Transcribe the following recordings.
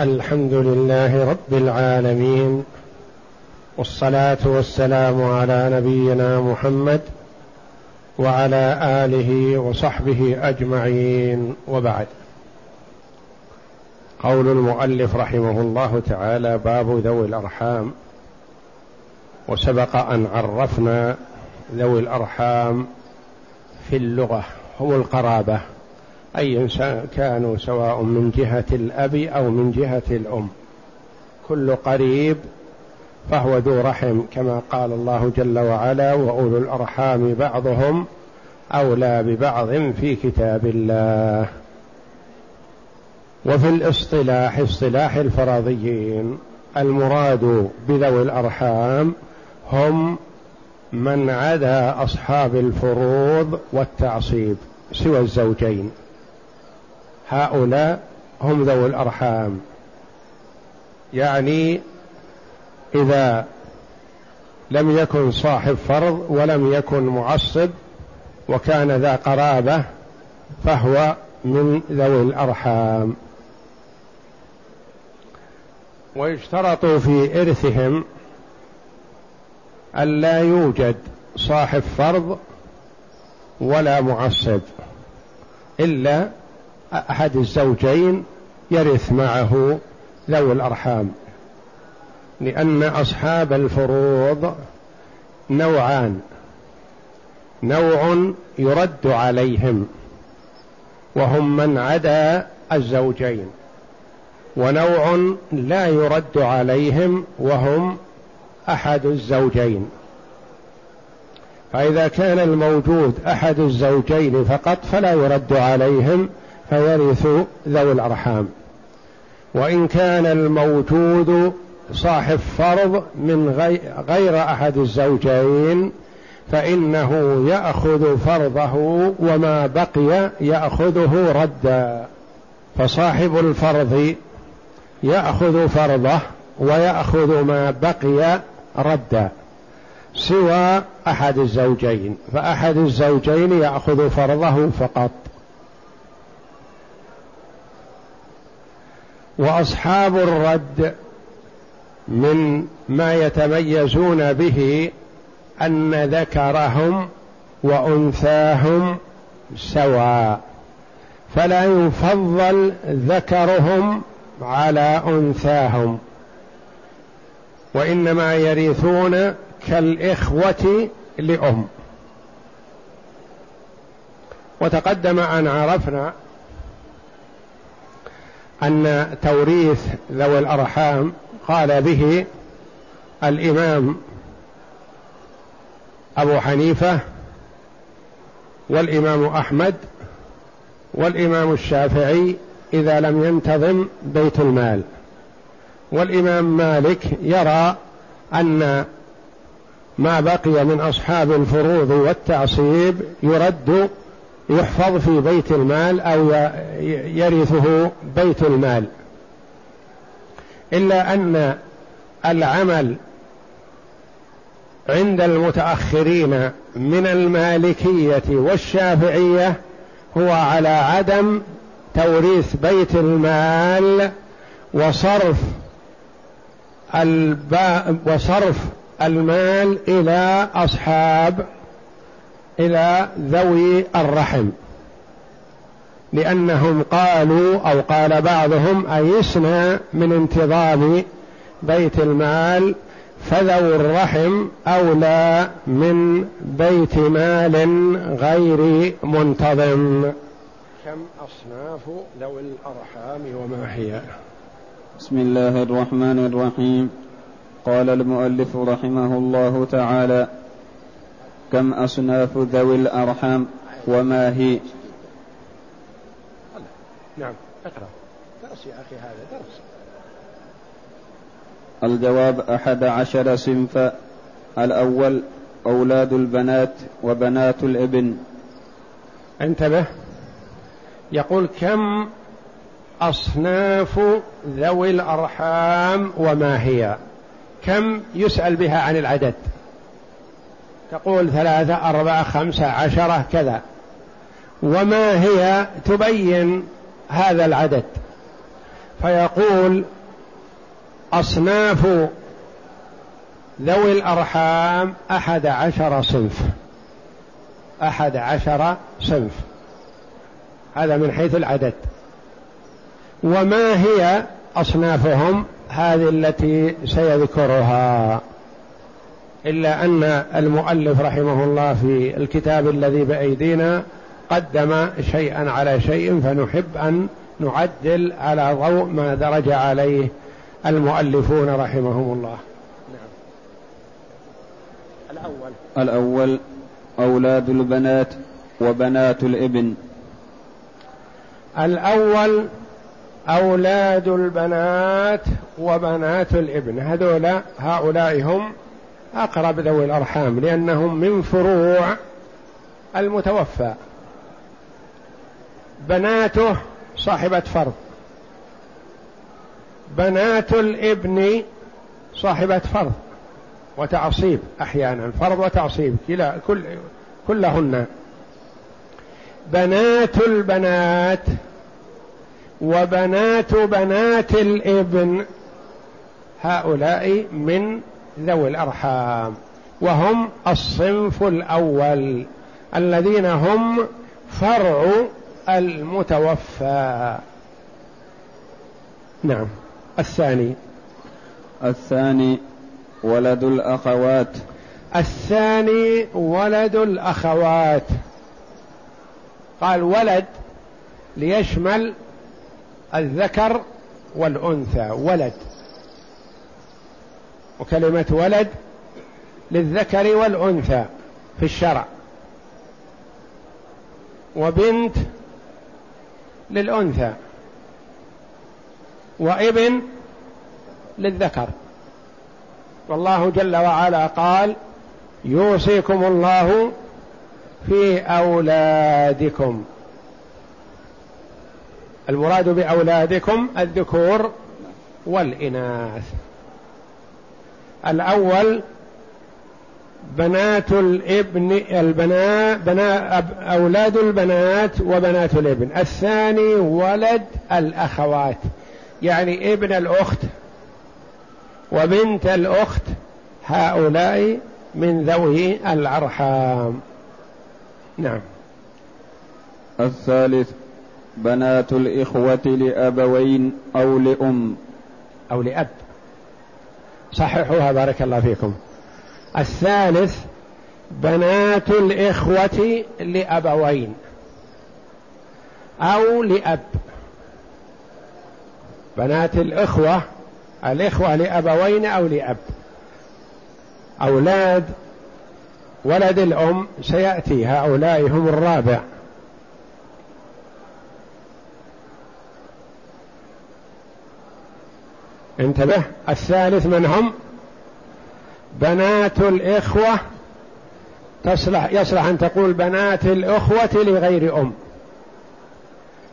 الحمد لله رب العالمين والصلاة والسلام على نبينا محمد وعلى آله وصحبه أجمعين وبعد. قول المؤلف رحمه الله تعالى باب ذوي الأرحام. وسبق أن عرفنا ذوي الأرحام في اللغة هم القرابة. أي كانوا سواء من جهة الأب أو من جهة الأم. كل قريب فهو ذو رحم كما قال الله جل وعلا وأولو الأرحام بعضهم أولى ببعض في كتاب الله. وفي الاصطلاح اصطلاح الفرضيين المراد بذوي الأرحام هم من عدا أصحاب الفروض والتعصيب سوى الزوجين. هؤلاء هم ذوي الأرحام. يعني إذا لم يكن صاحب فرض ولم يكن معصب وكان ذا قرابة فهو من ذوي الأرحام. ويشترط في إرثهم ألا يوجد صاحب فرض ولا معصب إلا أحد الزوجين يرث معه ذوي الأرحام لأن أصحاب الفروض نوعان نوع يرد عليهم وهم من عدا الزوجين ونوع لا يرد عليهم وهم أحد الزوجين. فإذا كان الموجود أحد الزوجين فقط فلا يرد عليهم فيرث ذوي الأرحام. وإن كان الموجود صاحب فرض من غير أحد الزوجين فإنه يأخذ فرضه وما بقي يأخذه ردا. فصاحب الفرض يأخذ فرضه ويأخذ ما بقي ردا سوى أحد الزوجين. فأحد الزوجين يأخذ فرضه فقط. وأصحاب الرد من ما يتميزون به أن ذكرهم وأنثاهم سواء فلا يفضل ذكرهم على أنثاهم. وإنما يرثون كالإخوة لأم. وتقدم أن عرفنا أن توريث ذوي الأرحام قال به الإمام أبو حنيفة والإمام أحمد والإمام الشافعي إذا لم ينتظم بيت المال. والإمام مالك يرى أن ما بقي من أصحاب الفروض والتعصيب يرد يحفظ في بيت المال أو يرثه بيت المال. إلا أن العمل عند المتأخرين من المالكية والشافعية هو على عدم توريث بيت المال وصرف وصرف المال إلى أصحاب إلى ذوي الرحم. لأنهم قالوا أو قال بعضهم أيسنا من انتظام بيت المال فذو الرحم أولى من بيت مال غير منتظم. كم أصناف ذوي الأرحام وما هي؟ بسم الله الرحمن الرحيم. قال المؤلف رحمه الله تعالى كم أصناف ذوي الأرحام وما هي؟ نعم اقرأ. درس يا أخي هذا درس. الجواب أحد عشر صنفا الأول أولاد البنات وبنات الإبن. انتبه. يقول كم أصناف ذوي الأرحام وما هي؟ كم يسأل بها عن العدد؟ تقول ثلاثة أربعة خمسة عشرة كذا. وما هي تبين هذا العدد؟ فيقول أصناف ذوي الأرحام أحد عشر صنف. أحد عشر صنف. هذا من حيث العدد. وما هي أصنافهم؟ هذه التي سيذكرها. إلا أن المؤلف رحمه الله في الكتاب الذي بأيدينا قدم شيئا على شيء فنحب أن نعدل على ضوء ما درج عليه المؤلفون رحمهم الله. نعم. الأول. الأول أولاد البنات وبنات الإبن. الأول أولاد البنات وبنات الإبن. هذولا هؤلاء هم أقرب ذوي الأرحام لأنهم من فروع المتوفى. بناته صاحبة فرض. بنات الابن صاحبة فرض. وتعصيب أحيانا فرض وتعصيب كلا كل كلهن. بنات البنات وبنات بنات الابن هؤلاء من ذوي الأرحام وهم الصنف الأول الذين هم فرع المتوفى. نعم الثاني. الثاني ولد الأخوات. الثاني ولد الأخوات. قال ولد ليشمل الذكر والأنثى ولد. وكلمة ولد للذكر والأنثى في الشرع. وبنت للأنثى. وابن للذكر. والله جل وعلا قال يوصيكم الله في أولادكم. المراد بأولادكم الذكور والإناث. الأول بنات الإبن البناء بناء أولاد البنات وبنات الإبن. الثاني ولد الأخوات يعني ابن الأخت وبنت الأخت هؤلاء من ذوي الأرحام. نعم. الثالث بنات الإخوة لأبوين أو لأم. أو لأب. صححوها بارك الله فيكم. الثالث بنات الإخوة لأبوين أو لأب. بنات الإخوة الإخوة لأبوين أو لأب. أولاد ولد الأم سيأتي هؤلاء هم الرابع. انتبه. الثالث من هم بنات الإخوة. تصلح يصلح أن تقول بنات الأخوة لغير أم.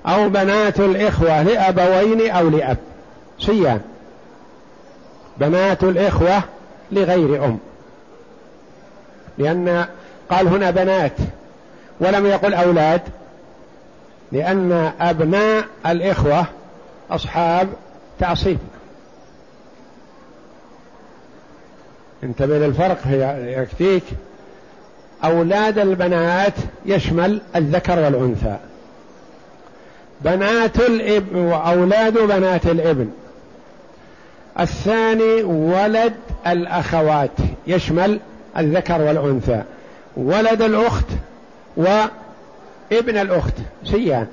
أو بنات الإخوة لأبوين أو لأب. صيان بنات الإخوة لغير أم. لأن قال هنا بنات ولم يقل أولاد. لأن أبناء الإخوة أصحاب تعصيب. انتبه للفرق يكفيك. أولاد البنات يشمل الذكر والأنثى. بنات الابن وأولاد بنات الإبن. الثاني ولد الأخوات يشمل الذكر والأنثى. ولد الأخت وابن الأخت سيان.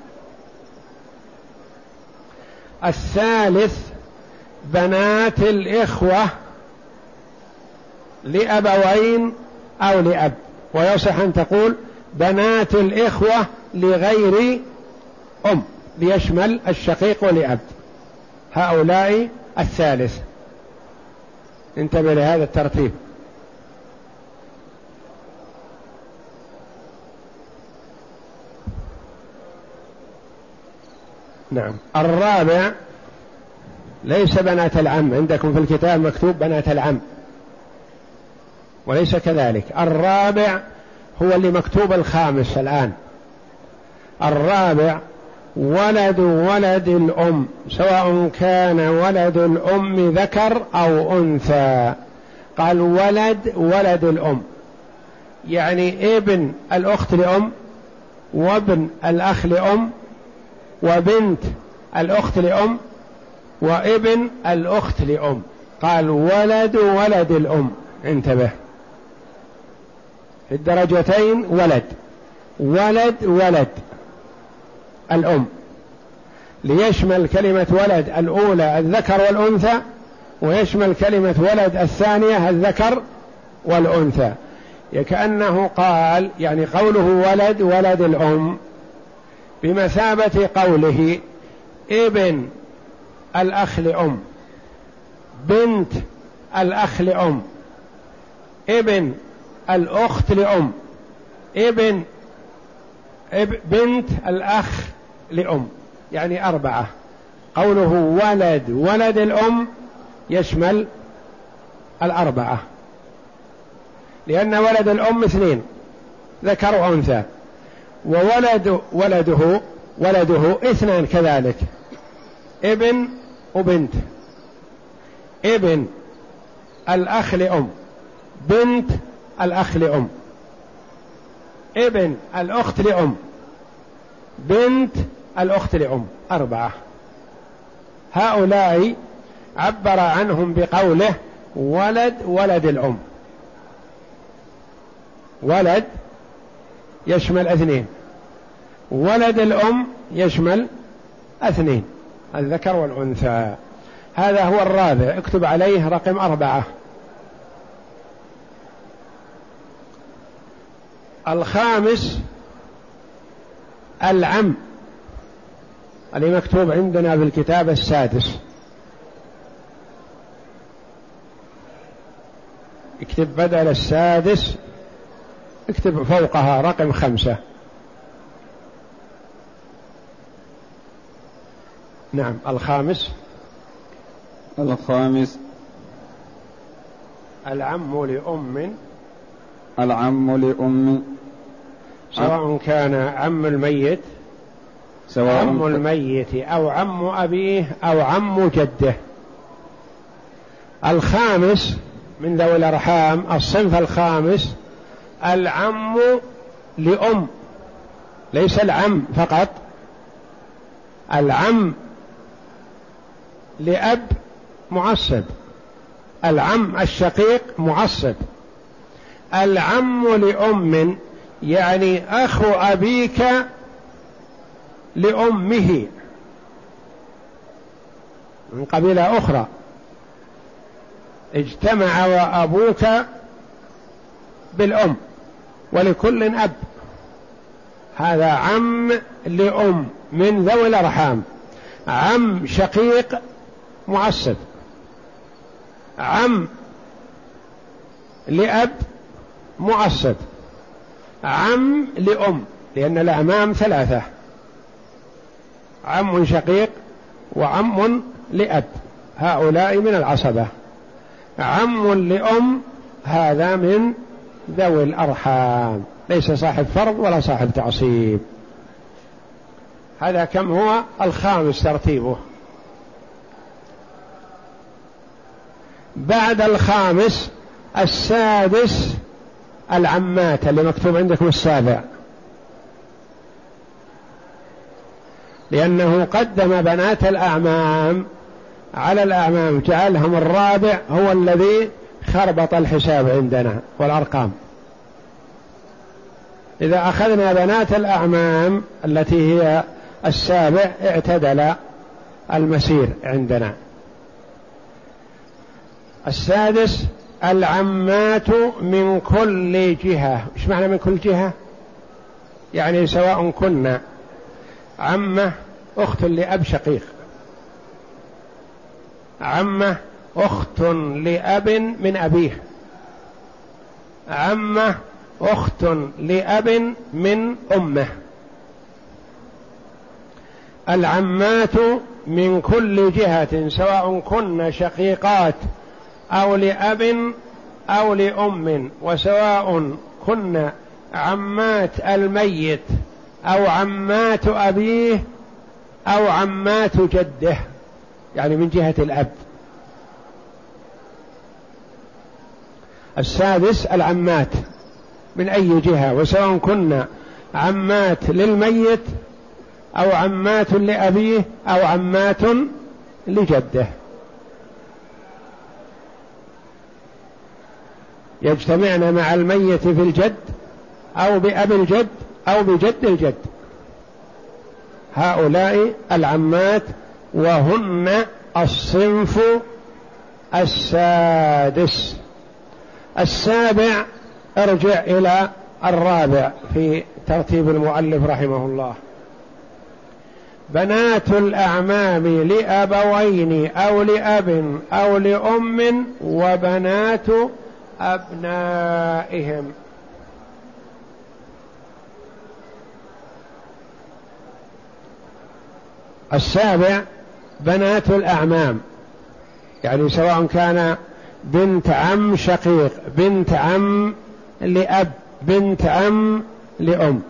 الثالث بنات الإخوة لأبوين أو لأب. ويصح أن تقول بنات الإخوة لغير أم ليشمل الشقيق ولأب هؤلاء الثالث. انتبه لهذا الترتيب. نعم. الرابع ليس بنات العم. عندكم في الكتاب مكتوب بنات العم. وليس كذلك. الرابع هو اللي مكتوب الخامس الآن. الرابع ولد ولد الأم سواء كان ولد الأم ذكر أو أنثى. قال ولد ولد الأم. يعني ابن الأخت لأم وابن الأخ لأم وبنت الأخت لأم وابن الأخت لأم. قال ولد ولد الأم. انتبه. في الدرجتين ولد. ولد ولد. الأم. ليشمل كلمة ولد الأولى الذكر والأنثى ويشمل كلمة ولد الثانية الذكر والأنثى. كأنه قال يعني قوله ولد ولد الأم بمثابة قوله ابن الأخ لأم. بنت الأخ لأم. ابن الأخت لأم. ابن بنت الأخ لأم. يعني أربعة. قوله ولد ولد الأم يشمل الأربعة. لأن ولد الأم اثنين ذكر وأنثى. وولد ولده ولده اثنان كذلك. ابن وبنت. ابن الأخ لأم. بنت الأخ لأم. ابن الأخت لأم. بنت الأخت لأم. أربعة. هؤلاء عبر عنهم بقوله ولد ولد الأم. ولد يشمل اثنين. ولد الأم يشمل اثنين. الذكر والأنثى. هذا هو الرابع. اكتب عليه رقم أربعة. الخامس العم اللي مكتوب عندنا في الكتاب السادس. اكتب بدل السادس اكتب فوقها رقم خمسة. نعم الخامس. الخامس. العم لأم العم لأم سواء كان عم الميت سواء عم الميت أو عم أبيه أو عم جده. الخامس من ذوي الأرحام الصنف الخامس العم لأم. ليس العم فقط العم لأب معصب العم الشقيق معصب. العم لأم يعني أخو أبيك لأمه. من قبيلة أخرى. اجتمع وأبوك بالأم ولكل أب. هذا عم لأم من ذوي الأرحام. عم شقيق معصب عم لأب معصب عم لأم لأن الأعمام ثلاثة. عم شقيق وعم لأب هؤلاء من العصبة. عم لأم هذا من ذوي الأرحام. ليس صاحب فرض ولا صاحب تعصيب. هذا كم هو؟ الخامس ترتيبه. بعد الخامس السادس العمات اللي مكتوب عندكم السابع. لأنه قدم بنات الأعمام. على الأعمام جعلهم الرابع هو الذي خربط الحساب عندنا والأرقام. إذا أخذنا بنات الأعمام التي هي السابع اعتدل المسير عندنا. السادس العمات من كل جهة. إيش معنى من كل جهة؟ يعني سواء كنا عمة أخت لأب شقيق. عمة أخت لأب من أبيه. عمة أخت لأب من أمه. العمات من كل جهة سواء كن شقيقات أو لأب أو لأم وسواء كن عمات الميت أو عمات أبيه أو عمات جده يعني من جهة الأب. السادس العمات من أي جهة؟ وسواء كنا عمات للميت أو عمات لأبيه أو عمات لجده. يجتمعن مع الميت في الجد أو بأب الجد أو بجد الجد. هؤلاء العمات وهن الصنف السادس. السابع ارجع إلى الرابع في ترتيب المؤلف رحمه الله. بنات الأعمام لأبوين أو لأب أو لأم وبنات أبنائهم. السابع بنات الأعمام. يعني سواء كان بنت عم شقيق بنت عم لأب بنت عم لأم.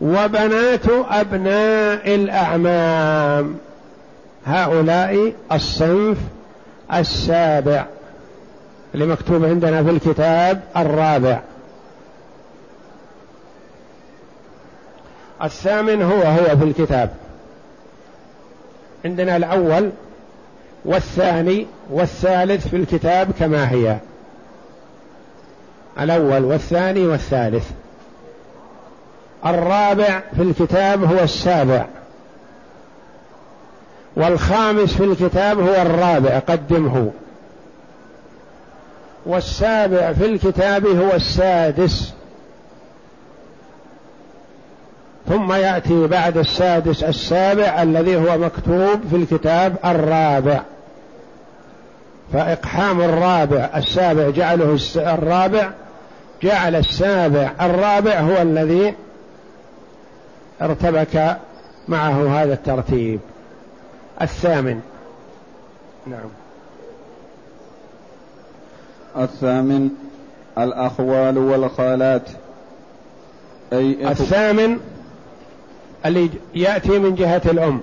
وبنات أبناء الأعمام. هؤلاء الصنف السابع. اللي مكتوب عندنا في الكتاب الرابع. الثامن هو هو في الكتاب. عندنا الأول والثاني والثالث في الكتاب كما هي. الأول والثاني والثالث. الرابع في الكتاب هو السابع. والخامس في الكتاب هو الرابع. قدمه. والسابع في الكتاب هو السادس. ثم يأتي بعد السادس السابع الذي هو مكتوب في الكتاب الرابع. فإقحام الرابع السابع جعله الرابع جعل السابع الرابع هو الذي ارتبك معه هذا الترتيب. الثامن. نعم. الثامن الأخوال والخالات. أي الثامن اللي يأتي من جهة الأم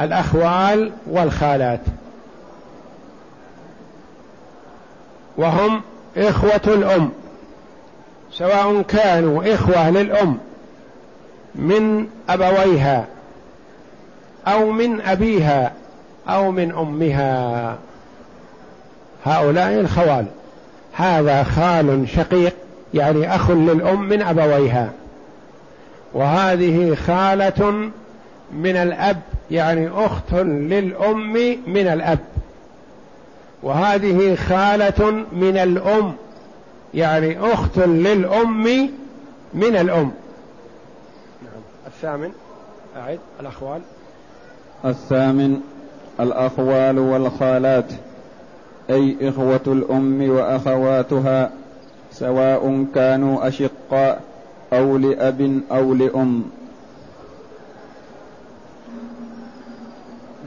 الأخوال والخالات. وهم إخوة الأم سواء كانوا إخوة للأم من أبويها أو من أبيها أو من أمها. هؤلاء الخوال. هذا خال شقيق يعني أخ للأم من أبويها. وهذه خالة من الأب يعني أخت للأم من الأب. وهذه خالة من الأم يعني أخت للأم من الأم. نعم. الثامن أعد الأخوال. الثامن الأخوال والخالات. أي إخوة الأم وأخواتها سواء كانوا أشقاء أو لأب أو لأم.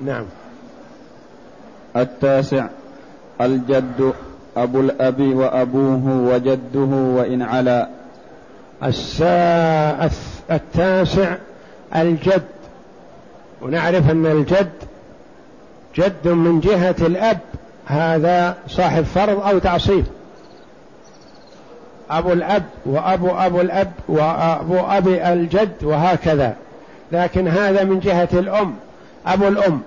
نعم. التاسع الجد أبو الأب وأبوه وجده وإن علا. السا... التاسع الجد. ونعرف أن الجد جد من جهة الأب. هذا صاحب فرض أو تعصيب. أبو الأب وأبو أبو الأب وأبو أبي الجد وهكذا. لكن هذا من جهة الأم أبو الأم.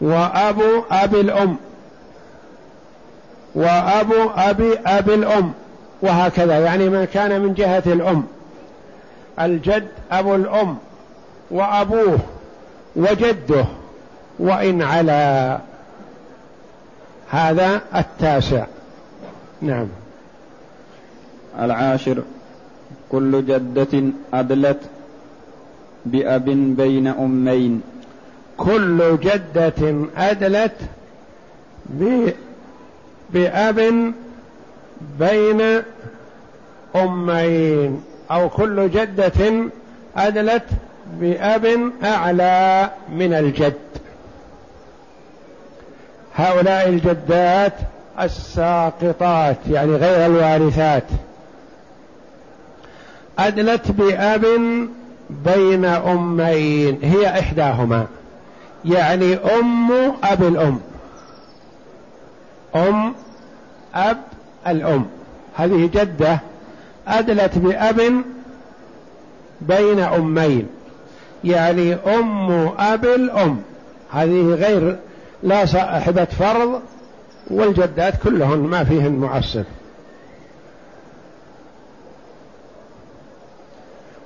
وأبو أبي الأم. وأبو أبي أبي الأم. وهكذا. يعني من كان من جهة الأم. الجد أبو الأم. وأبوه وجده. وإن على هذا التاسع. نعم. العاشر. كل جدة أدلت بأب بين أمين. كل جدة أدلت بأب بين أمين. أو كل جدة أدلت بأب أعلى من الجد. هؤلاء الجدات الساقطات يعني غير الوارثات. أدلت بأب بين أمين هي إحداهما. يعني أم أب الأم. أم أب الأم. هذه جدة أدلت بأب بين أمين. يعني أم أب الأم. هذه غير لا صاحبة فرض والجدات كلهن ما فيهن معصب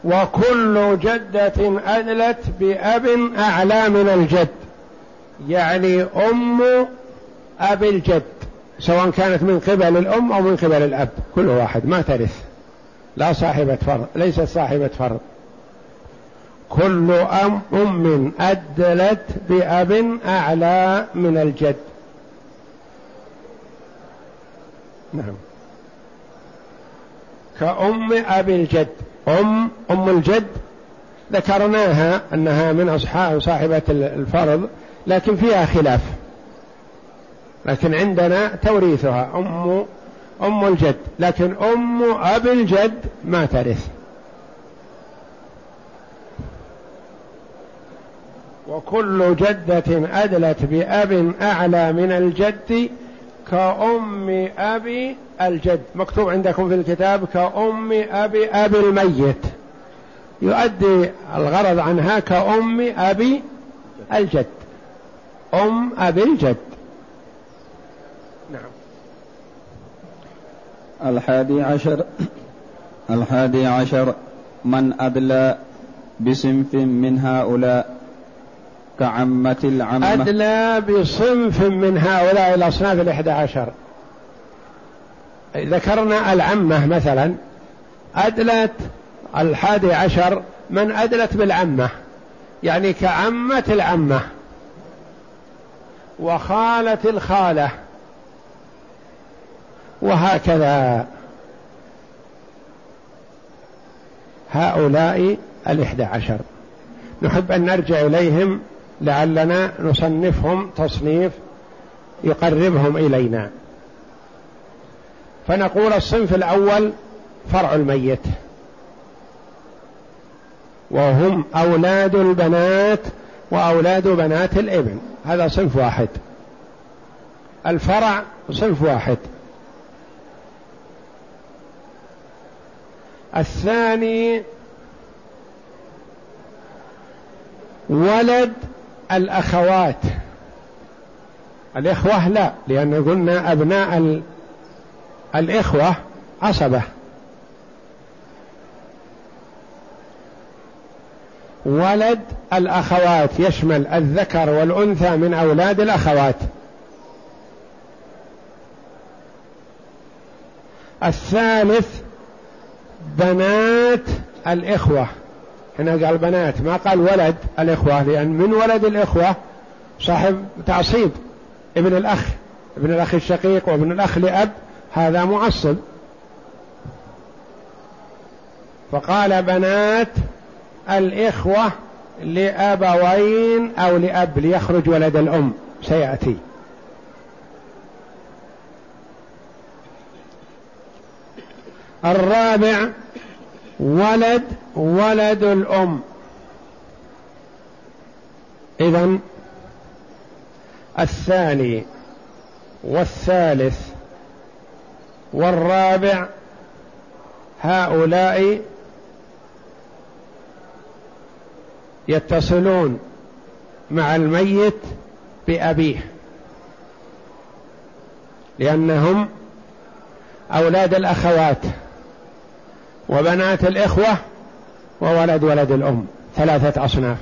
وكل جدة أدلت بأب أعلى من الجد يعني أم أب الجد سواء كانت من قبل الأم أو من قبل الأب كل واحد ما ترث. لا صاحبة فرض ليست صاحبة فرض. كل أم أم أدلت بأب أعلى من الجد. نعم. كأم أبي الجد. أم أم الجد ذكرناها أنها من أصحاب صاحبة الفرض لكن فيها خلاف. لكن عندنا توريثها أم أم الجد. لكن أم أبي الجد ما ترث. وكل جدة أدلت بأب أعلى من الجد كأم أبي الجد. مكتوب عندكم في الكتاب كأم أبي أبي الميت. يؤدي الغرض عنها كأم أبي الجد. أم أبي الجد. نعم. الحادي عشر. الحادي عشر. من أدلى بصنف من هؤلاء؟ كعمة العمة. أدلى بصنف من هؤلاء الأصناف الإحدى عشر. ذكرنا العمة مثلا. أدلت الحادي عشر من أدلت بالعمة. يعني كعمة العمة. وخالة الخالة. وهكذا. هؤلاء الإحدى عشر. نحب أن نرجع إليهم لعلنا نصنفهم تصنيف يقربهم إلينا. فنقول الصنف الأول فرع الميت. وهم أولاد البنات وأولاد بنات الإبن. هذا صنف واحد. الفرع صنف واحد. الثاني ولد الأخوات. الإخوة لا لأن قلنا أبناء الإخوة عصبة. ولد الأخوات يشمل الذكر والأنثى من أولاد الأخوات. الثالث بنات الإخوة. هنا قال بنات ما قال ولد الإخوة لأن من ولد الإخوة صاحب تعصيب ابن الأخ ابن الأخ الشقيق وابن الأخ لأب هذا معصب فقال بنات الإخوة لأبوين أو لأب ليخرج ولد الأم سيأتي. الرابع ولد ولد الأم. إذا الثاني والثالث والرابع هؤلاء يتصلون مع الميت بأبيه لأنهم أولاد الأخوات. وبنات الإخوة وولد ولد الأم. ثلاثة أصناف.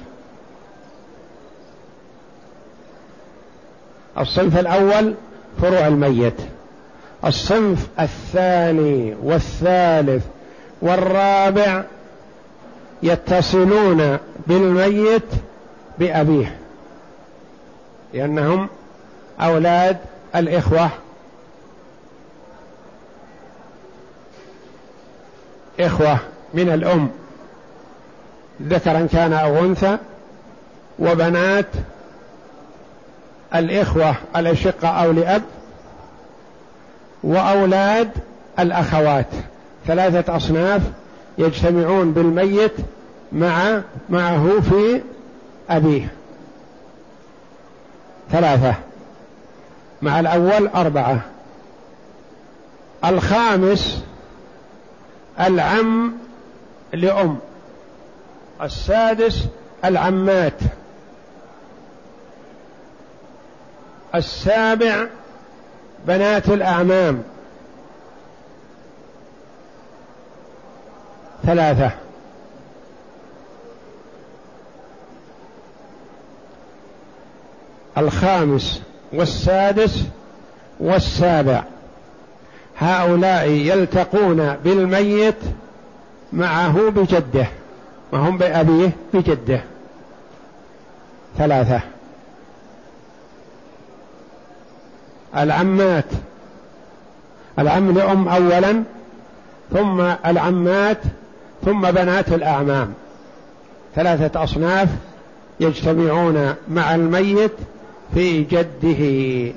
الصنف الأول فروع الميت. الصنف الثاني والثالث والرابع يتصلون بالميت بأبيه لأنهم أولاد الإخوة. إخوة من الأم. ذكرا كان أو أنثى وبنات الإخوة الأشقة أو لأب وأولاد الأخوات. ثلاثة أصناف يجتمعون بالميت مع معه في أبيه. ثلاثة. مع الأول أربعة. الخامس العم لأم السادس العمات السابع بنات الأعمام ثلاثة. الخامس والسادس والسابع. هؤلاء يلتقون بالميت معه بجده وهم بأبيه بجده. ثلاثة. العمات. العم لأم أولا ثم العمات ثم بنات الأعمام. ثلاثة أصناف يجتمعون مع الميت في جده.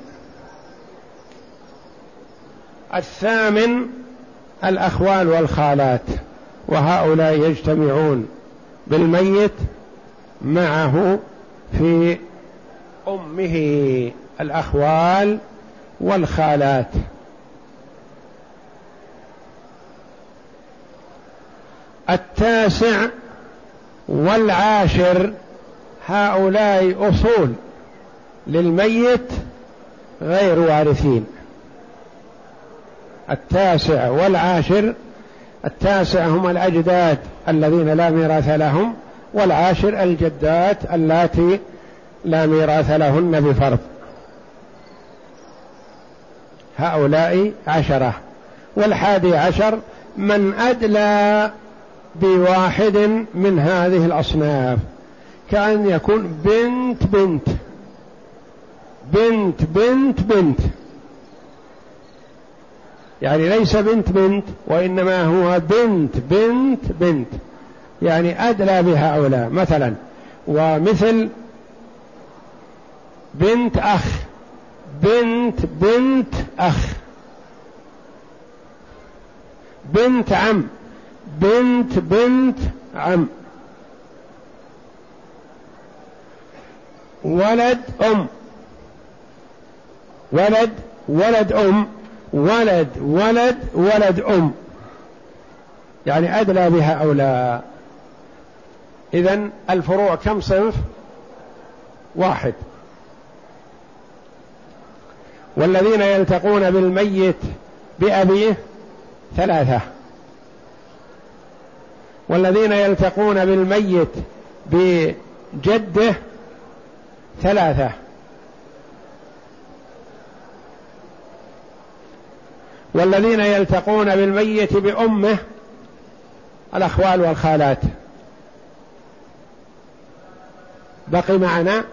الثامن الأخوال والخالات وهؤلاء يجتمعون بالميت معه في أمه الأخوال والخالات. التاسع والعاشر هؤلاء أصول للميت غير وارثين. التاسع والعاشر التاسع هم الأجداد الذين لا ميراث لهم والعاشر الجدات اللاتي لا ميراث لهن بفرض. هؤلاء عشرة. والحادي عشر من أدلى بواحد من هذه الأصناف كأن يكون بنت بنت. بنت بنت بنت. يعني ليس بنت بنت وإنما هو بنت بنت بنت. يعني أدلى بهؤلاء. مثلا ومثل بنت أخ. بنت بنت أخ. بنت عم. بنت بنت عم. ولد أم. ولد ولد أم. ولد ولد ولد أم. يعني أدلى بهؤلاء إذا الفروع كم صنف؟ واحد. والذين يلتقون بالميت بأبيه ثلاثة. والذين يلتقون بالميت بجده ثلاثة. والذين يلتقون بالميت بأمه الأخوال والخالات. بقي معنا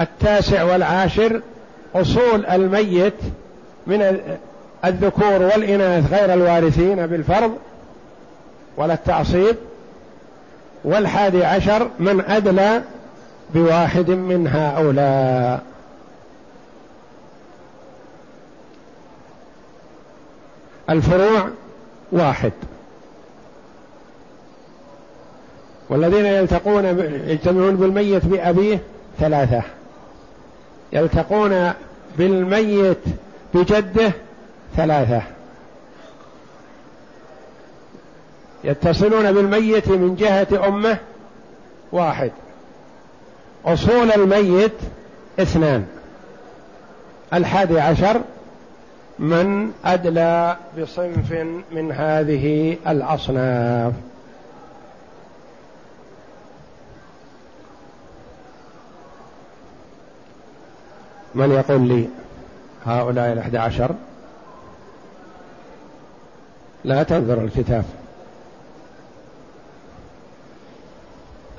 التاسع والعاشر أصول الميت من الذكور والإناث غير الوارثين بالفرض ولا التعصيب. والحادي عشر من أدلى بواحد من هؤلاء الفروع واحد. والذين يلتقون يجتمعون بالميت بأبيه ثلاثة. يلتقون بالميت بجده ثلاثة. يتصلون بالميت من جهة أمه واحد. أصول الميت اثنان. الحادي عشر من أدلى بصنف من هذه الأصناف. من يقول لي هؤلاء الأحد عشر؟ لا تنظر الكتاب.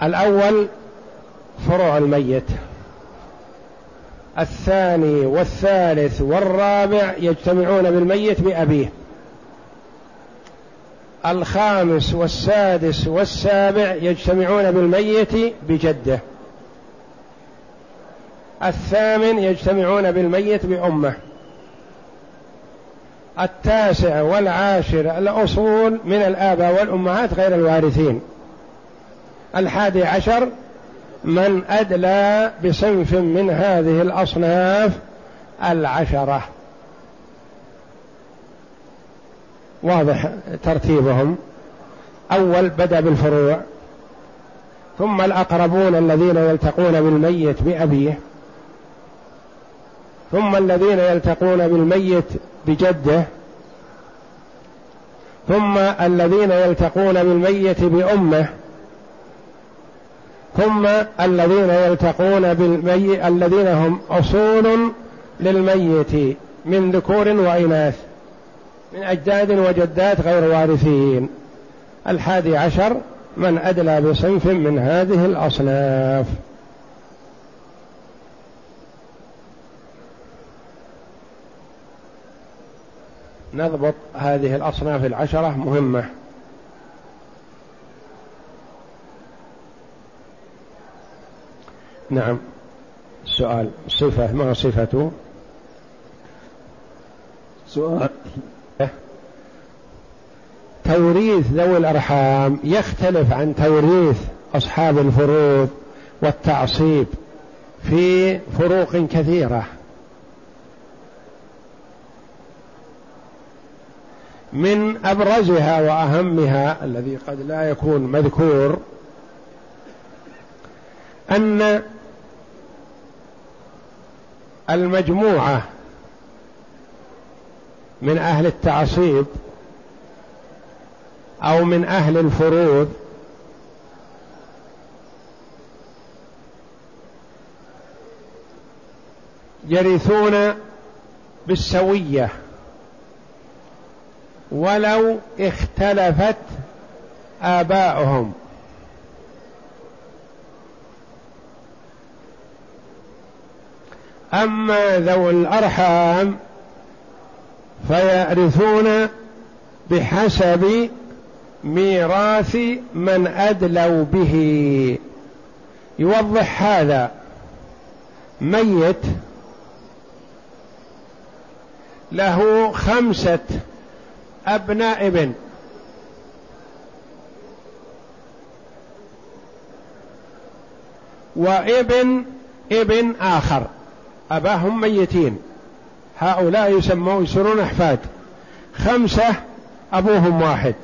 الأول فروع الميت. الثاني والثالث والرابع يجتمعون بالميت بأبيه. الخامس والسادس والسابع يجتمعون بالميت بجده. الثامن يجتمعون بالميت بأمه. التاسع والعاشر الأصول من الآباء والأمهات غير الوارثين. الحادي عشر من أدلى بصنف من هذه الأصناف العشرة. واضح ترتيبهم. أول بدأ بالفروع. ثم الأقربون الذين يلتقون بالميت بأبيه. ثم الذين يلتقون بالميت بجده. ثم الذين يلتقون بالميت بأمه. ثم الذين يلتقون بالميت الذين هم أصول للميت من ذكور وإناث من أجداد وجدات غير وارثين. الحادي عشر من أدلى بصنف من هذه الأصناف. نضبط هذه الأصناف العشرة مهمة. نعم. السؤال صفة. ما صفته؟ سؤال. توريث ذوي الأرحام يختلف عن توريث أصحاب الفروض والتعصيب في فروق كثيرة. من أبرزها وأهمها الذي قد لا يكون مذكور أن المجموعة من أهل التعصيب أو من أهل الفروض. يرثون بالسوية ولو اختلفت آباؤهم. أما ذو الأرحام فيرثون بحسب ميراث من أدلوا به. يوضح هذا. ميت له خمسة أبناء ابن. وابن ابن آخر. أباهم ميتين. هؤلاء يسمون يصيرون أحفاد. خمسة أبوهم واحد.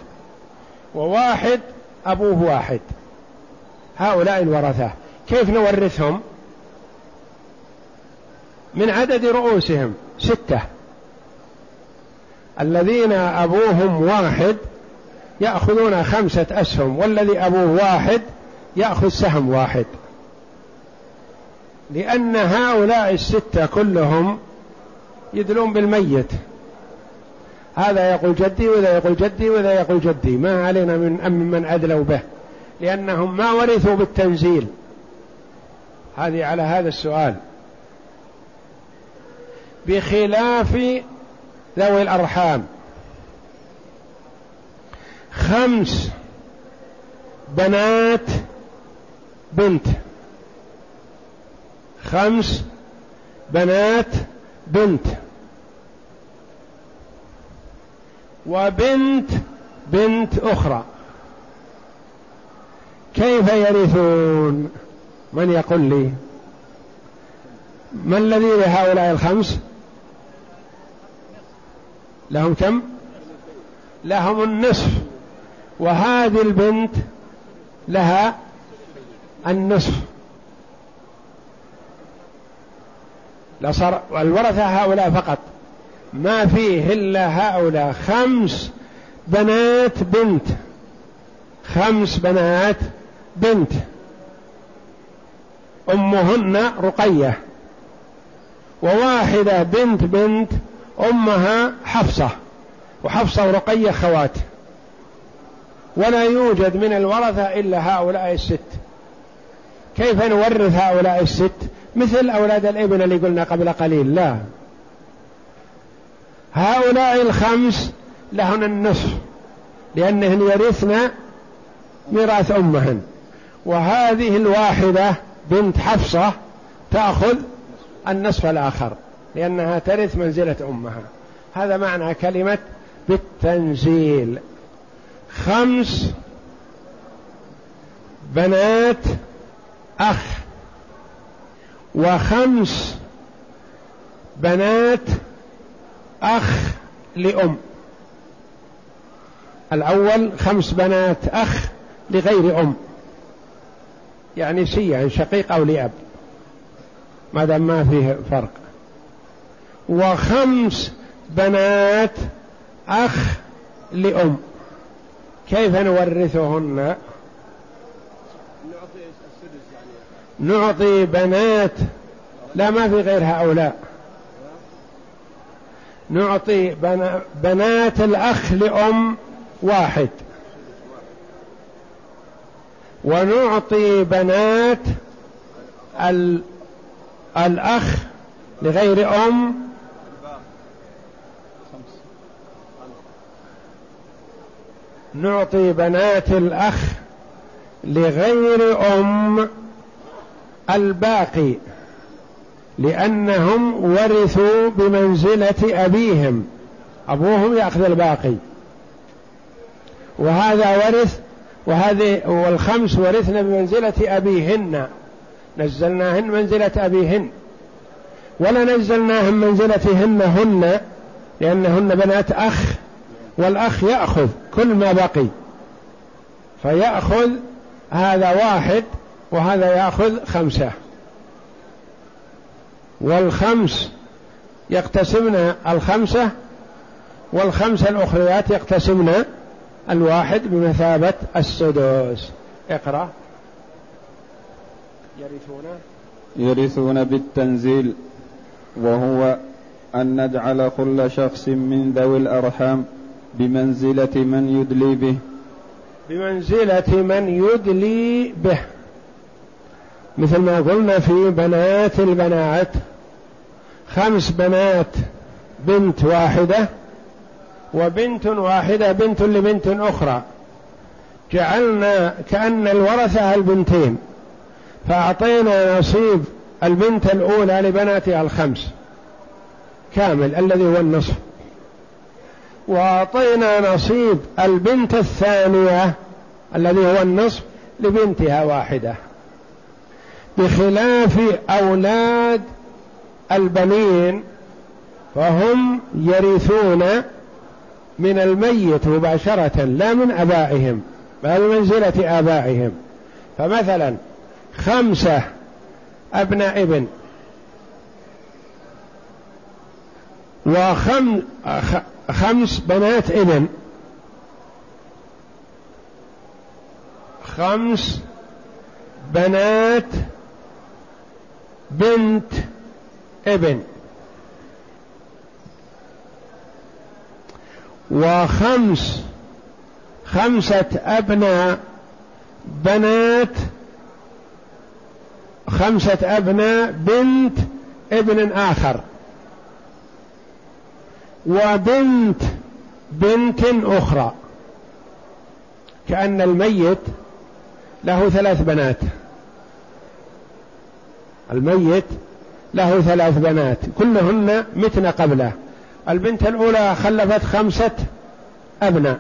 وواحد أبوه واحد. هؤلاء الورثة. كيف نورثهم؟ من عدد رؤوسهم ستة. الذين أبوهم واحد يأخذون خمسة أسهم والذي أبوه واحد يأخذ سهم واحد. لأن هؤلاء الستة كلهم يدلون بالميت. هذا يقول جدي وذا يقول جدي وذا يقول جدي. ما علينا من أم من أدلوا به. لأنهم ما ورثوا بالتنزيل. هذه على هذا السؤال. بخلاف ذوي الأرحام. خمس بنات بنت. خمس بنات بنت. وبنت بنت أخرى. كيف يرثون؟ من يقول لي؟ ما الذي لهؤلاء الخمس؟ لهم كم؟ لهم النصف. وهذه البنت لها النصف. لصار الورثة هؤلاء فقط. ما فيه إلا هؤلاء. خمس بنات بنت. خمس بنات بنت. أمهن رقية. وواحدة بنت بنت أمها حفصة. وحفصة ورقية خوات. ولا يوجد من الورثة إلا هؤلاء الست. كيف نورث هؤلاء الست؟ مثل أولاد الابن اللي قلنا قبل قليل لا. هؤلاء الخمس لهن النصف لأنهن يرثن ميراث أمهن. وهذه الواحدة بنت حفصة تأخذ النصف الآخر لأنها ترث منزلة أمها. هذا معنى كلمة بالتنزيل. خمس بنات أخ. وخمس بنات أخ لأم. الأول خمس بنات أخ لغير أم. يعني سيا شقيق أو لأب. ما دام ما فيه فرق. وخمس بنات أخ لأم. كيف نورثهن؟ نعطي بنات لا ما في غير هؤلاء. نعطي بنات الأخ لأم واحد. ونعطي بنات الأخ لغير أم. نعطي بنات الأخ لغير أم. الباقي لأنهم ورثوا بمنزلة أبيهم. أبوهم يأخذ الباقي. وهذا ورث وهذه والخمس ورثنا بمنزلة أبيهن. نزلناهن منزلة أبيهن. ولا نزلناهن منزلتهن هن لأنهن بنات أخ والأخ يأخذ كل ما بقي. فيأخذ هذا واحد وهذا يأخذ خمسة والخمس يقتسمن الخمسة والخمسة الأخريات يقتسمن الواحد بمثابة السدس اقرأ يرثون يرثون بالتنزيل وهو أن نجعل كل شخص من ذوي الأرحام بمنزلة من يدلي به. بمنزلة من يدلي به. مثل ما قلنا في بنات البنات. خمس بنات بنت واحدة وبنت واحدة بنت لبنت أخرى. جعلنا كأن الورثة البنتين فأعطينا نصيب البنت الأولى لبناتها الخمس كامل الذي هو النصف. وأعطينا نصيب البنت الثانية الذي هو النصف لبنتها واحدة. بخلاف أولاد البنين فهم يرثون من الميت مباشرة لا من أبائهم بل منزلة آبائهم. فمثلا خمسة أبناء ابن وخم خمس بنات ابن. خمس بنات بنت ابن. وخمس خمسة أبناء بنات خمسة أبناء بنت ابن آخر. وبنت بنت أخرى. كأن الميت له ثلاث بنات. الميت له ثلاث بنات كلهن متن قبله. البنت الأولى خلفت خمسة أبناء.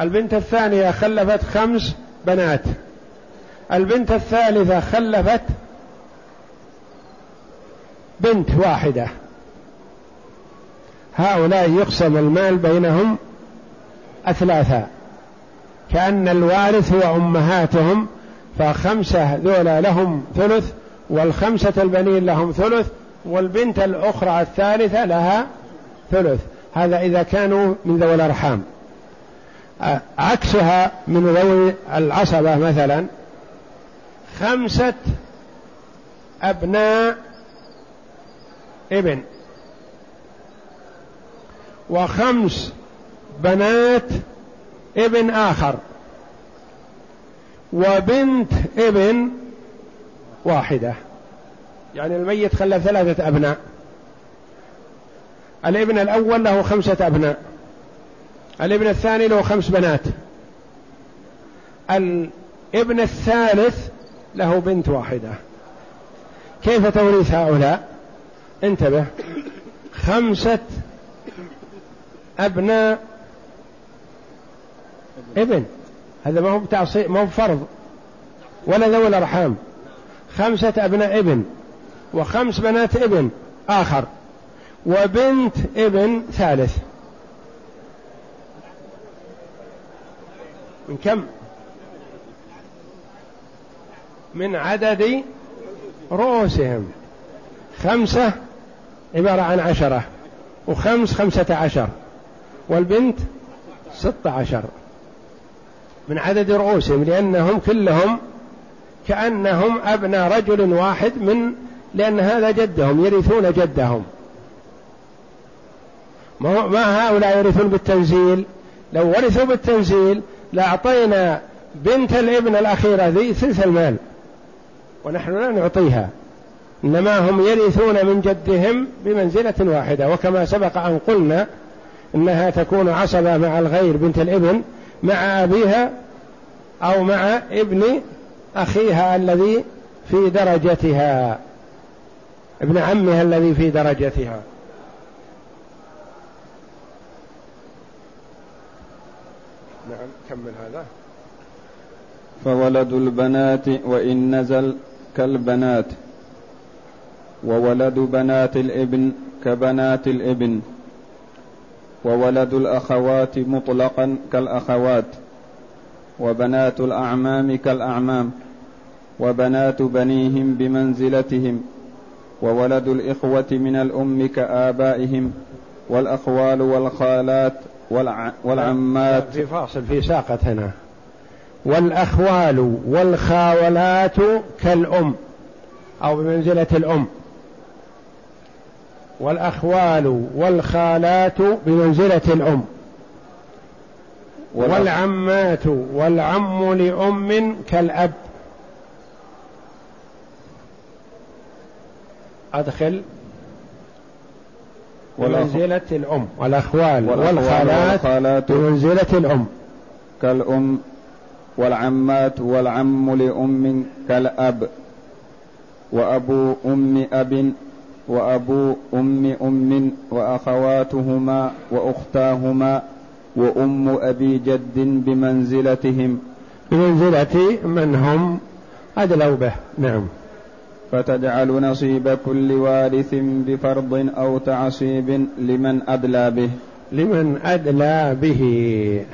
البنت الثانية خلفت خمس بنات. البنت الثالثة خلفت بنت واحدة. هؤلاء يقسم المال بينهم أثلاثا. كأن الوارث هو أمهاتهم فخمسة ذولا لهم ثلث والخمسة البنين لهم ثلث والبنت الأخرى الثالثة لها ثلث. هذا إذا كانوا من ذوي الأرحام. عكسها من ذوي العصبة مثلا خمسة أبناء ابن. وخمس بنات ابن آخر. وبنت ابن واحدة. يعني الميت خلف ثلاثة أبناء. الابن الأول له خمسة أبناء. الابن الثاني له خمس بنات. الابن الثالث له بنت واحدة. كيف توريث هؤلاء؟ انتبه. خمسة أبناء ابن. هذا ما هو بتعصي ما هو فرض ولا ذوي الأرحام. خمسة أبناء ابن وخمس بنات ابن آخر وبنت ابن ثالث. من كم؟ من عدد رؤوسهم. خمسة عبارة عن عشرة وخمس خمسة عشر والبنت ستة عشر. من عدد رؤوسهم لأنهم كلهم كأنهم أبناء رجل واحد من لأن هذا جدهم يرثون جدهم. ما هؤلاء يرثون بالتنزيل؟ لو ورثوا بالتنزيل لأعطينا بنت الابن الأخيرة ذي ثلث المال ونحن لا نعطيها. إنما هم يرثون من جدهم بمنزلة واحدة. وكما سبق أن قلنا إنها تكون عصبة مع الغير بنت الابن مع أبيها أو مع ابن أخيها الذي في درجتها ابن عمها الذي في درجتها. نعم كمل هذا. فولد البنات وإن نزل كالبنات. وولد بنات الإبن كبنات الإبن. وولد الأخوات مطلقا كالأخوات. وبنات الأعمام كالأعمام. وبنات بنيهم بمنزلتهم وولد الإخوة من الأم كآبائهم والأخوال والخالات والعمات. في فاصل في ساقة هنا. والأخوال والخاولات كالأم أو بمنزلة الأم. والأخوال والخالات بمنزلة الأم. والعمات والعم لأم كالأب. أدخل بمنزلة الأم. والأخوال والخالات. بمنزلة الأم. كالأم والعمات والعم لأم كالأب وأبو أم أب وأبو أم أم وأخواتهما وأختاهما وأم أبي جد بمنزلتهم. بمنزلة من هم أدلوا به. نعم. فتجعل نصيب كل وارث بفرض أو تعصيب لمن أدلى به. لمن أدلى به.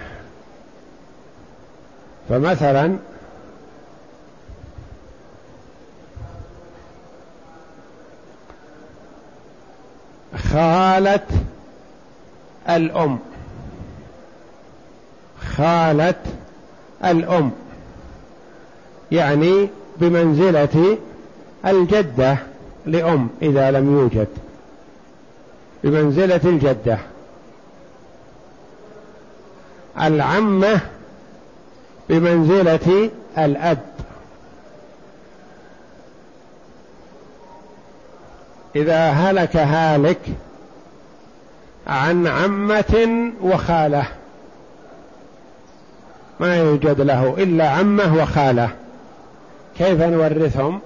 فمثلا خالة الأم. خالة الأم. يعني بمنزلة الجدة لأم إذا لم يوجد بمنزلة الجدة. العمة بمنزلة الأب. إذا هلك هالك عن عمة وخالة ما يوجد له إلا عمة وخالة. كيف نورثهم؟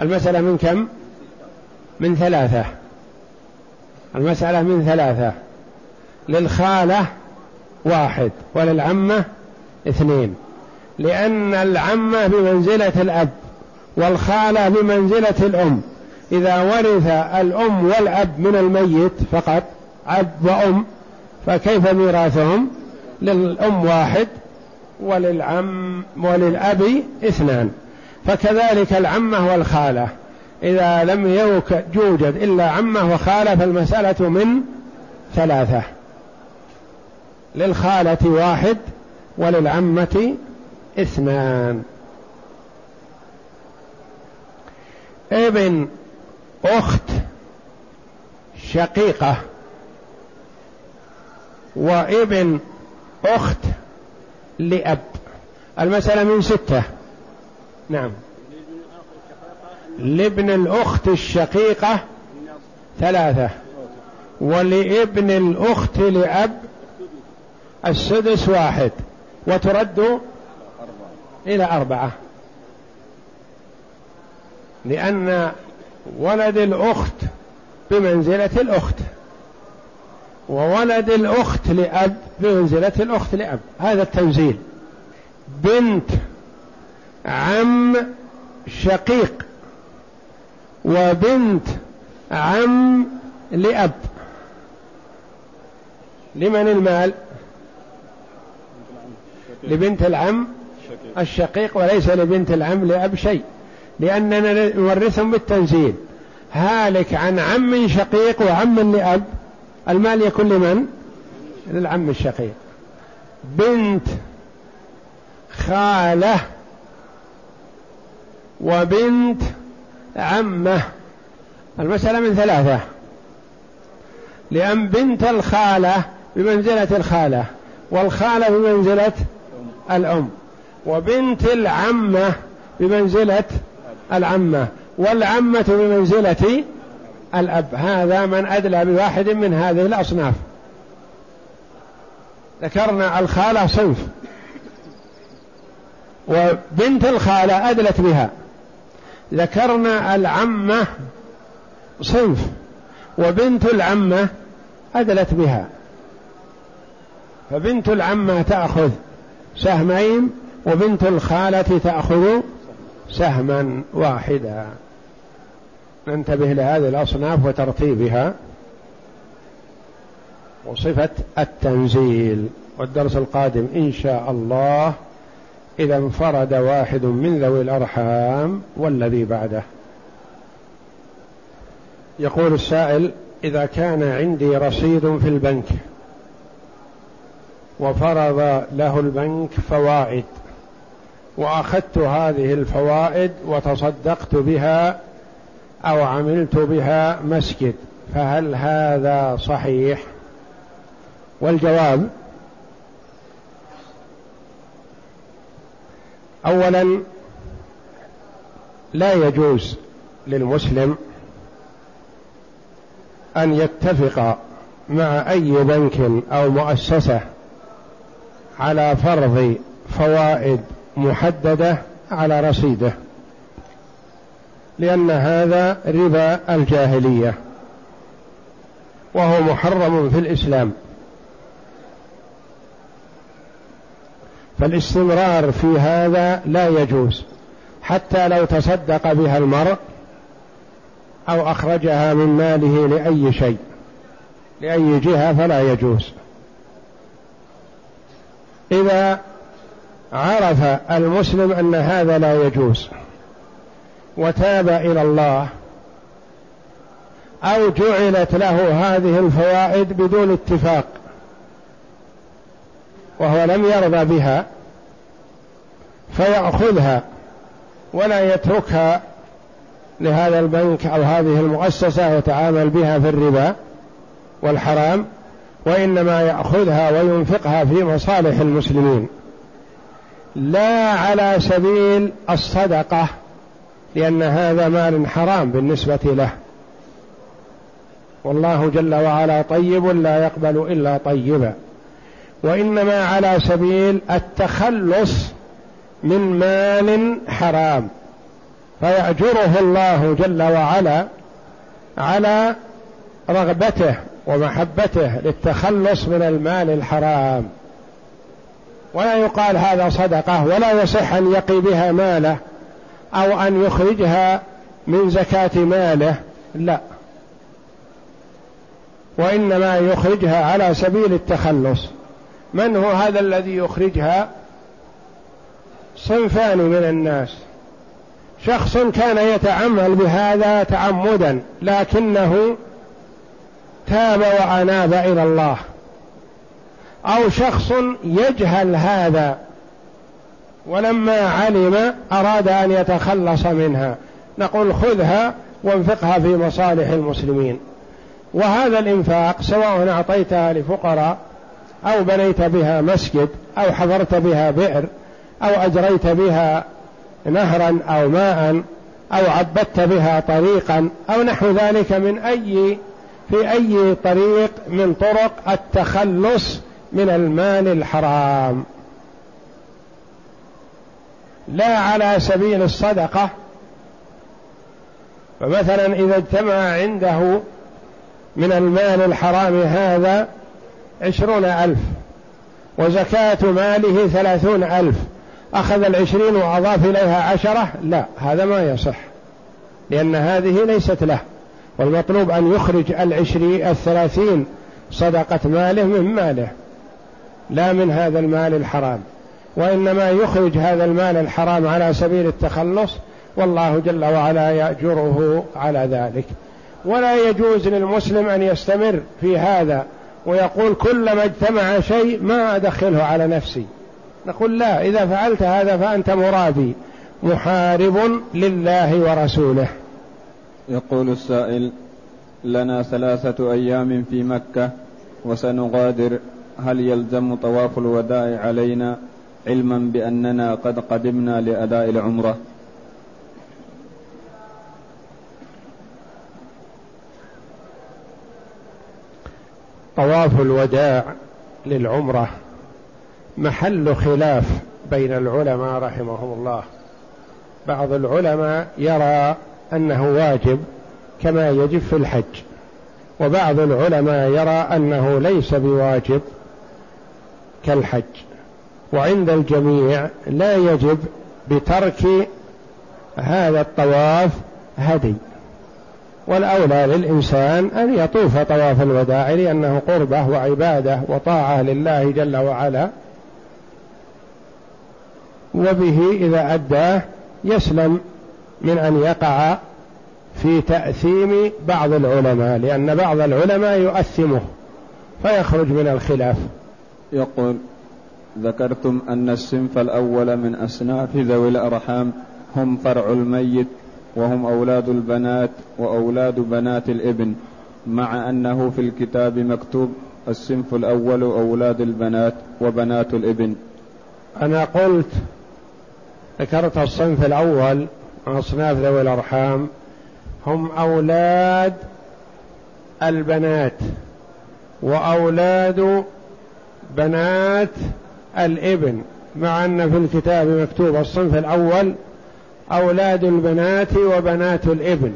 المسألة من كم؟ من ثلاثة. المسألة من ثلاثة. للخالة واحد وللعمة اثنين. لأن العمة بمنزلة الأب والخالة بمنزلة الأم. إذا ورث الأم والأب من الميت فقط أب وأم فكيف ميراثهم؟ للأم واحد وللعم وللأب اثنان. فكذلك العمة والخالة. إذا لم يوجد إلا عمة وخالة فالمسألة من ثلاثة. للخالة واحد وللعمة اثنان. ابن أخت شقيقة وابن أخت لأب. المسألة من ستة. نعم. لابن الأخت الشقيقة ثلاثة ولابن الأخت لأب السدس واحد وترد إلى أربعة. لأن ولد الأخت بمنزلة الأخت وولد الأخت لأب بمنزلة الأخت لأب. هذا التنزيل. بنت عم شقيق وبنت عم لأب. لمن المال؟ لبنت العم الشقيق وليس لبنت العم لأب شيء. لأننا نورثهم بالتنزيل. هالك عن عم شقيق وعم لأب. المال يكون لمن؟ للعم الشقيق. بنت خالة. وبنت عمه. المسألة من ثلاثة. لأن بنت الخالة بمنزلة الخالة والخالة بمنزلة الأم وبنت العمة بمنزلة العمة والعمة بمنزلة الأب. هذا من أدلى بواحد من هذه الأصناف. ذكرنا الخالة صنف وبنت الخالة أدلت بها. ذكرنا العمة صنف وبنت العمة أدلت بها. فبنت العمة تأخذ سهمين وبنت الخالة تأخذ سهما واحدا. ننتبه لهذه الأصناف وترتيبها. وصفة التنزيل والدرس القادم إن شاء الله. إذا انفرد واحد من ذوي الأرحام والذي بعده. يقول السائل إذا كان عندي رصيد في البنك وفرض له البنك فوائد وأخذت هذه الفوائد وتصدقت بها أو عملت بها مسجد فهل هذا صحيح؟ والجواب اولا لا يجوز للمسلم أن يتفق مع أي بنك أو مؤسسة على فرض فوائد محددة على رصيده لأن هذا ربا الجاهلية وهو محرم في الإسلام. فالاستمرار في هذا لا يجوز حتى لو تصدق بها المرء أو أخرجها من ماله لأي شيء لأي جهة فلا يجوز. إذا عرف المسلم أن هذا لا يجوز وتاب إلى الله أو جعلت له هذه الفوائد بدون اتفاق وهو لم يرضى بها فيأخذها ولا يتركها لهذا البنك أو هذه المؤسسة يتعامل بها في الربا والحرام وإنما يأخذها وينفقها في مصالح المسلمين. لا على سبيل الصدقة لأن هذا مال حرام بالنسبة له. والله جل وعلا طيب لا يقبل إلا طيبا. وإنما على سبيل التخلص من مال حرام. فيأجره الله جل وعلا على رغبته ومحبته للتخلص من المال الحرام. ولا يقال هذا صدقة ولا يصح أن يقي بها ماله أو أن يخرجها من زكاة ماله لا. وإنما يخرجها على سبيل التخلص. من هو هذا الذي يخرجها؟ صنفان من الناس. شخص كان يتعمل بهذا تعمدا لكنه تاب وأناب إلى الله. أو شخص يجهل هذا ولما علم أراد أن يتخلص منها. نقول خذها وانفقها في مصالح المسلمين. وهذا الإنفاق سواء أعطيتها لفقراء أو بنيت بها مسجد أو حفرت بها بئر أو أجريت بها نهرا أو ماء أو عبدت بها طريقا أو نحو ذلك من أي في أي طريق من طرق التخلص من المال الحرام. لا على سبيل الصدقة. فمثلا إذا اجتمع عنده من المال الحرام هذا عشرون ألف وزكاة ماله ثلاثون ألف. أخذ العشرين وأضاف إليها عشرة؟ لا هذا ما يصح لأن هذه ليست له. والمطلوب أن يخرج العشرين الثلاثين صدقة ماله من ماله لا من هذا المال الحرام. وإنما يخرج هذا المال الحرام على سبيل التخلص والله جل وعلا يأجره على ذلك. ولا يجوز للمسلم أن يستمر في هذا ويقول كلما اجتمع شيء ما أدخله على نفسي. نقول لا إذا فعلت هذا فأنت مرابي محارب لله ورسوله. يقول السائل لنا ثلاثة أيام في مكة وسنغادر هل يلزم طواف الوداع علينا علما بأننا قد قدمنا لأداء العمرة؟ طواف الوداع للعمرة محل خلاف بين العلماء رحمهم الله. بعض العلماء يرى أنه واجب كما يجب في الحج وبعض العلماء يرى أنه ليس بواجب كالحج وعند الجميع لا يجب بترك هذا الطواف هدي. والأولى للإنسان أن يطوف طواف الوداع لأنه قربة وعبادة وطاعة لله جل وعلا. وبه إذا أداه يسلم من أن يقع في تأثيم بعض العلماء لأن بعض العلماء يؤثمه فيخرج من الخلاف. يقول ذكرتم أن الصنف الأول من أصناف ذوي الأرحام هم فرع الميت وهم أولاد البنات وأولاد بنات الإبن مع أنه في الكتاب مكتوب الصنف الأول أولاد البنات وبنات الإبن. أنا قلت ذكرت الصنف الأول أصناف ذوي الأرحام هم أولاد البنات وأولاد بنات الإبن مع أن في الكتاب مكتوب الصنف الأول أولاد البنات وبنات الابن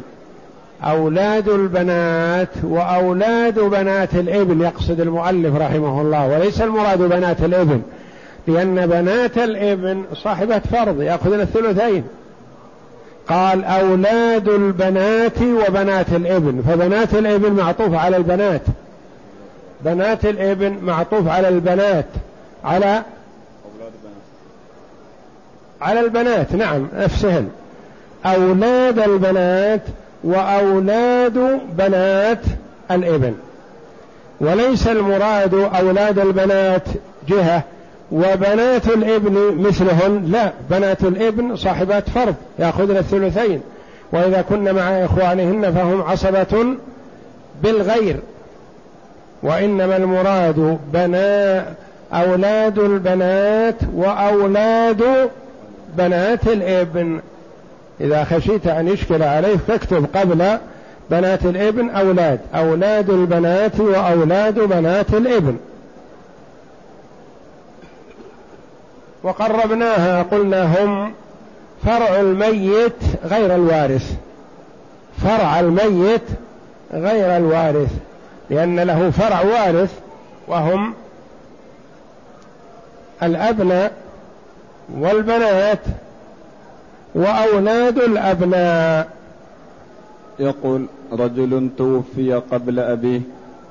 أولاد البنات وأولاد بنات الابن يقصد المؤلف رحمه الله وليس المراد بنات الابن لأن بنات الابن صاحبة فرض يأخذن الثلثين. قال أولاد البنات وبنات الابن فبنات الابن معطوف على البنات. بنات الابن معطوف على البنات على على البنات نعم نفسهن أولاد البنات وأولاد بنات الإبن. وليس المراد أولاد البنات جهة وبنات الإبن مثلهن لا بنات الإبن صاحبات فرض يأخذن الثلثين. وإذا كن مع إخوانهن فهم عصبة بالغير. وإنما المراد بنا أولاد البنات وأولاد بنات الابن. إذا خشيت أن يشكل عليه فاكتب قبل بنات الابن أولاد. أولاد البنات وأولاد بنات الابن. وقربناها قلنا هم فرع الميت غير الوارث. فرع الميت غير الوارث. لأن له فرع وارث وهم الأبناء والبنات وأولاد الأبناء. يقول رجل توفي قبل أبيه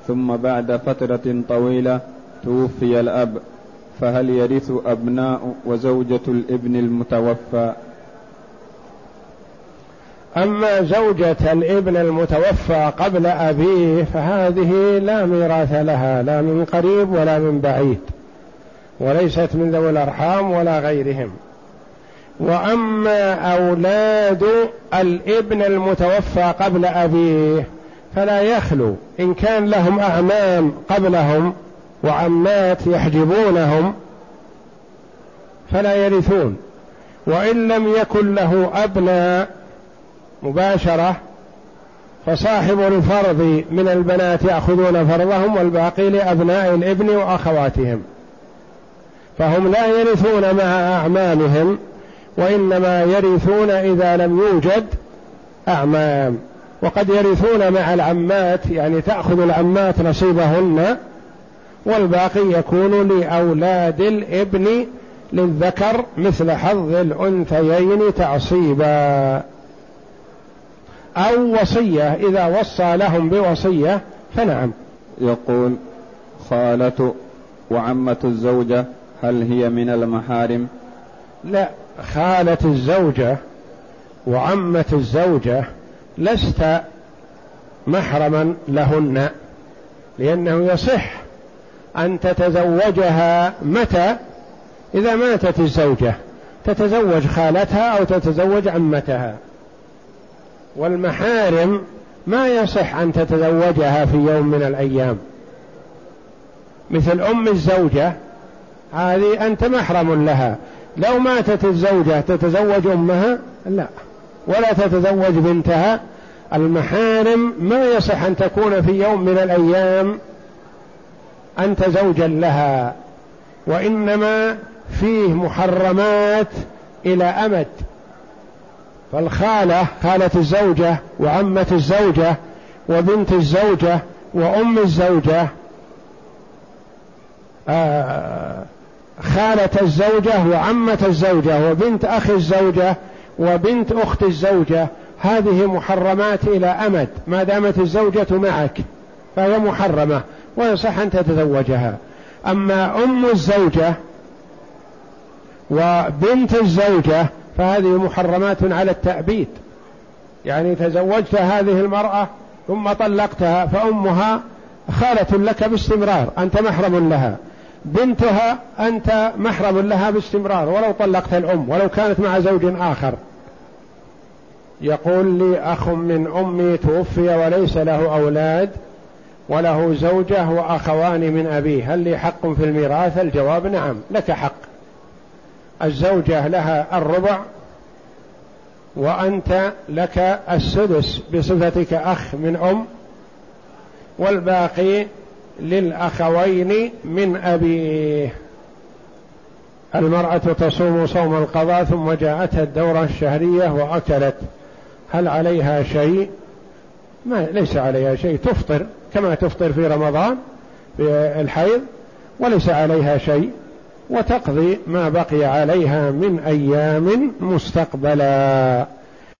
ثم بعد فترة طويلة توفي الأب فهل يرث أبناء وزوجة الابن المتوفى؟ أما زوجة الابن المتوفى قبل أبيه فهذه لا ميراث لها لا من قريب ولا من بعيد. وليست من ذوي الأرحام ولا غيرهم. وأما أولاد الابن المتوفى قبل أبيه فلا يخلو. إن كان لهم أعمام قبلهم وعمات يحجبونهم فلا يرثون. وإن لم يكن له أبناء مباشرة فصاحب الفرض من البنات يأخذون فرضهم والباقي لأبناء الابن وأخواتهم. فهم لا يرثون مع أعمامهم وإنما يرثون إذا لم يوجد أعمام. وقد يرثون مع العمات يعني تأخذ العمات نصيبهن والباقي يكون لأولاد الإبن للذكر مثل حظ الأنثيين تعصيبا. أو وصية إذا وصى لهم بوصية فنعم. يقول خالة وعمة الزوجة هل هي من المحارم؟ لا خالة الزوجة وعمة الزوجة لست محرما لهن لأنه يصح أن تتزوجها متى؟ إذا ماتت الزوجة تتزوج خالتها أو تتزوج عمتها. والمحارم ما يصح أن تتزوجها في يوم من الأيام. مثل أم الزوجة هذه أنت محرم لها. لو ماتت الزوجة تتزوج أمها؟ لا. ولا تتزوج بنتها. المحارم ما يصح أن تكون في يوم من الأيام أنت زوجا لها وإنما فيه محرمات إلى أمد. فالخالة خالة الزوجة وعمة الزوجة وبنت الزوجة وأم الزوجة آه خالة الزوجة وعمة الزوجة وبنت أخي الزوجة وبنت أخت الزوجة هذه محرمات إلى أمد. ما دامت الزوجة معك فهي محرمة ويصح أن تتزوجها. أما أم الزوجة وبنت الزوجة فهذه محرمات على التأبيد. يعني تزوجت هذه المرأة ثم طلقتها فأمها خالة لك باستمرار أنت محرم لها. بنتها أنت محرم لها باستمرار ولو طلقت الأم ولو كانت مع زوج آخر. يقول لي أخ من أمي توفي وليس له أولاد وله زوجة وأخوان من أبيه. هل لي حق في الميراث؟ الجواب نعم لك حق. الزوجة لها الربع وأنت لك السدس بصفتك أخ من أم والباقي للأخوين من أبيه المرأة تصوم صوم القضاء ثم جاءتها الدورة الشهرية وأكلت. هل عليها شيء؟ ما ليس عليها شيء. تفطر كما تفطر في رمضان في الحيض وليس عليها شيء. وتقضي ما بقي عليها من أيام مستقبلا.